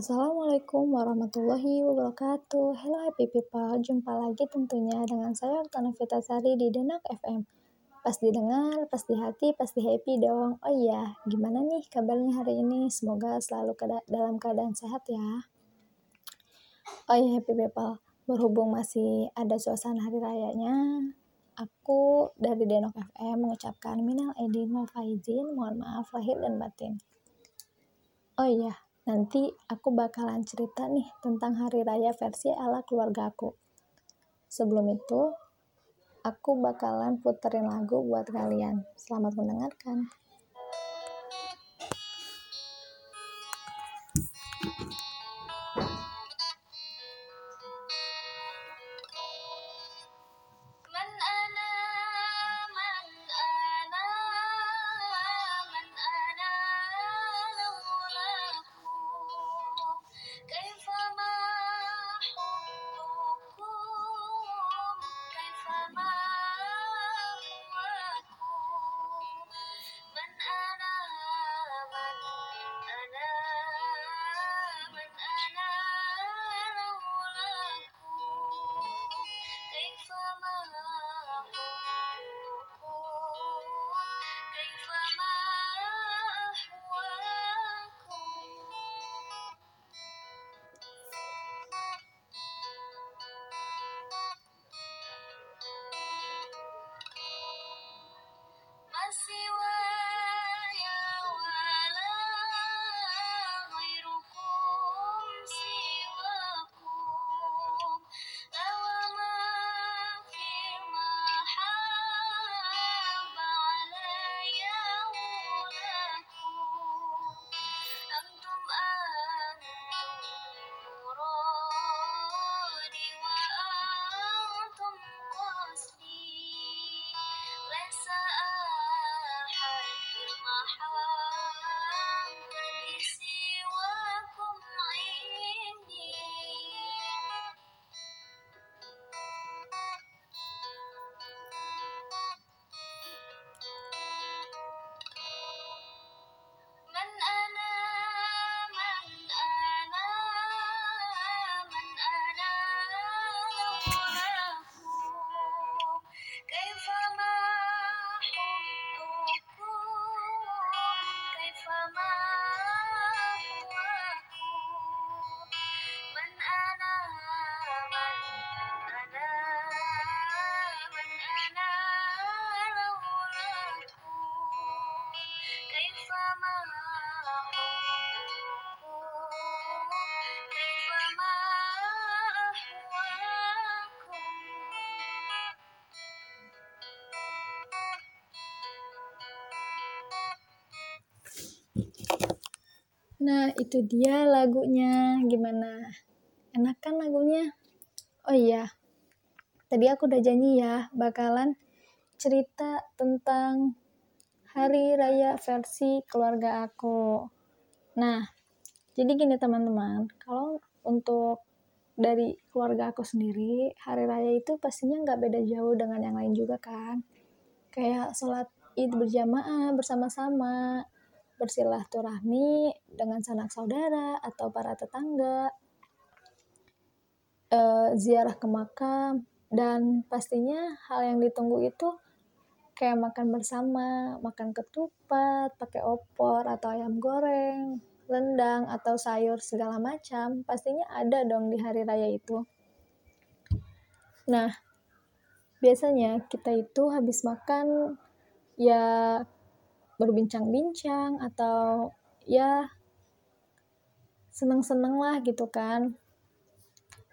Assalamualaikum warahmatullahi wabarakatuh. Hello happy people, jumpa lagi tentunya dengan saya Oktana Sari di Denak FM. Pas didengar, pas di hati, pasti happy dong. Oh iya, gimana nih kabarnya hari ini? Semoga selalu keada dalam keadaan sehat ya. Oh iya happy people, berhubung masih ada suasana hari rayanya, aku dari Denok FM mengucapkan minal aidin wal mohon maaf lahir dan batin. Oh iya, Nanti aku bakalan cerita nih tentang hari raya versi ala keluarga aku. Sebelum itu, aku bakalan puterin lagu buat kalian. Selamat mendengarkan. Nah, itu dia lagunya. Gimana? Enak kan lagunya? Oh iya, tadi aku udah janji ya, bakalan cerita tentang hari raya versi keluarga aku. Nah, jadi gini teman-teman, kalau untuk dari keluarga aku sendiri, hari raya itu pastinya nggak beda jauh dengan yang lain juga kan. Kayak sholat id berjamaah bersama-sama, bersilaturahmi dengan sanak saudara atau para tetangga, e, ziarah ke makam, dan pastinya hal yang ditunggu itu kayak makan bersama, makan ketupat, pakai opor atau ayam goreng, rendang atau sayur segala macam, pastinya ada dong di hari raya itu. Nah, biasanya kita itu habis makan ya berbincang-bincang atau ya seneng-seneng lah gitu kan.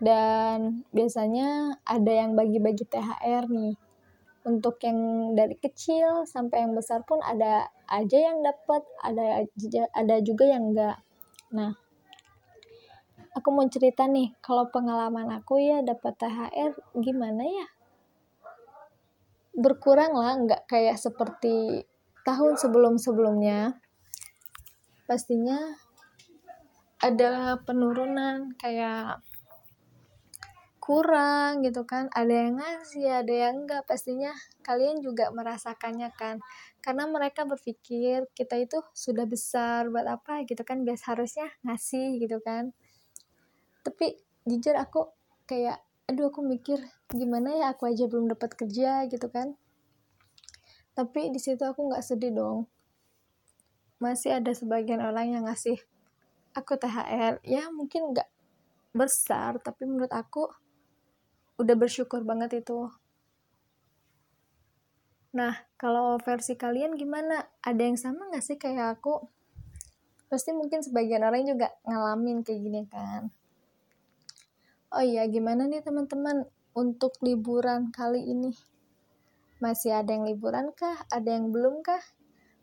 Dan biasanya ada yang bagi-bagi THR nih. Untuk yang dari kecil sampai yang besar pun ada aja yang dapat ada ada juga yang enggak. Nah aku mau cerita nih kalau pengalaman aku ya dapat THR gimana ya? Berkurang lah nggak kayak seperti tahun sebelum-sebelumnya pastinya ada penurunan kayak kurang gitu kan. Ada yang ngasih ada yang enggak. Pastinya kalian juga merasakannya kan. Karena mereka berpikir kita itu sudah besar buat apa gitu kan. Biasa harusnya ngasih gitu kan. Tapi jujur aku kayak aduh aku mikir gimana ya aku aja belum dapat kerja gitu kan tapi di situ aku nggak sedih dong. Masih ada sebagian orang yang ngasih aku THR ya mungkin nggak besar tapi menurut aku udah bersyukur banget itu. Nah kalau versi kalian gimana? Ada yang sama nggak sih kayak aku? Pasti mungkin sebagian orang juga ngalamin kayak gini kan. Oh iya gimana nih teman-teman untuk liburan kali ini masih ada yang liburan kah? Ada yang belum kah?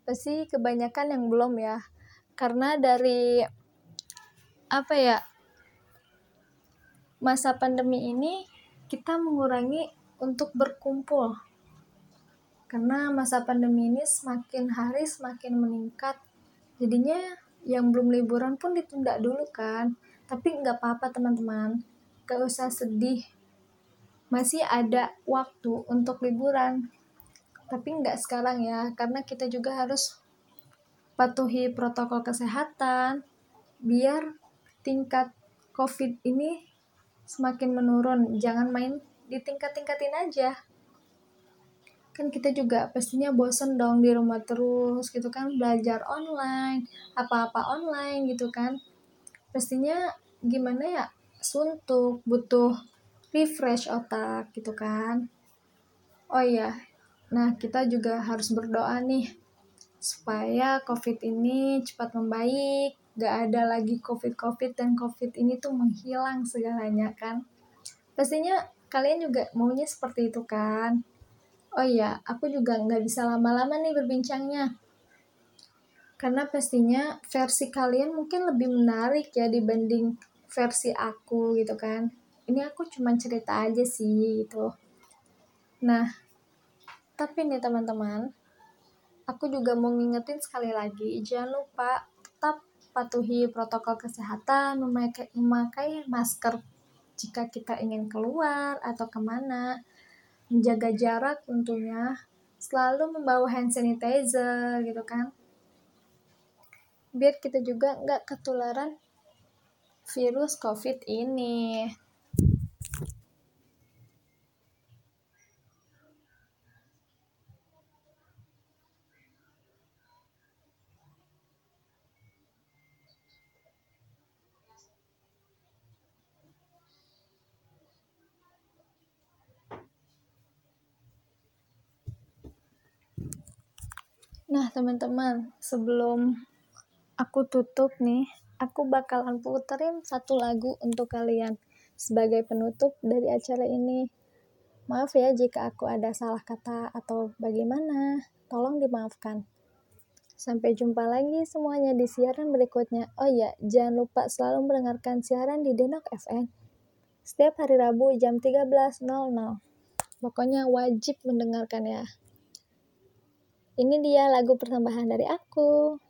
Pasti kebanyakan yang belum ya. Karena dari apa ya masa pandemi ini kita mengurangi untuk berkumpul. Karena masa pandemi ini semakin hari semakin meningkat. Jadinya yang belum liburan pun ditunda dulu kan. Tapi nggak apa-apa teman-teman. Gak usah sedih masih ada waktu untuk liburan. Tapi nggak sekarang ya karena kita juga harus patuhi protokol kesehatan biar tingkat covid ini semakin menurun. Jangan main di tingkat-tingkatin aja. Kan kita juga pastinya bosen dong di rumah terus gitu kan belajar online apa-apa online gitu kan. Pastinya gimana ya suntuk butuh refresh otak gitu kan. Oh iya nah kita juga harus berdoa nih supaya covid ini cepat membaik. Gak ada lagi covid-covid dan covid ini tuh menghilang segalanya kan. Pastinya kalian juga maunya seperti itu kan. Oh iya aku juga nggak bisa lama-lama nih berbincangnya. Karena pastinya versi kalian mungkin lebih menarik ya dibanding versi aku gitu kan ini aku cuma cerita aja sih gitu nah tapi nih teman-teman aku juga mau ngingetin sekali lagi jangan lupa tetap patuhi protokol kesehatan, memakai, memakai masker jika kita ingin keluar atau ke mana, menjaga jarak tentunya, selalu membawa hand sanitizer gitu kan. Biar kita juga nggak ketularan virus COVID ini. Nah, teman-teman, sebelum aku tutup nih, aku bakalan puterin satu lagu untuk kalian sebagai penutup dari acara ini. Maaf ya jika aku ada salah kata atau bagaimana, tolong dimaafkan. Sampai jumpa lagi semuanya di siaran berikutnya. Oh iya, jangan lupa selalu mendengarkan siaran di Denok FM. Setiap hari Rabu jam 13.00. Pokoknya wajib mendengarkan ya. Ini dia lagu pertambahan dari aku.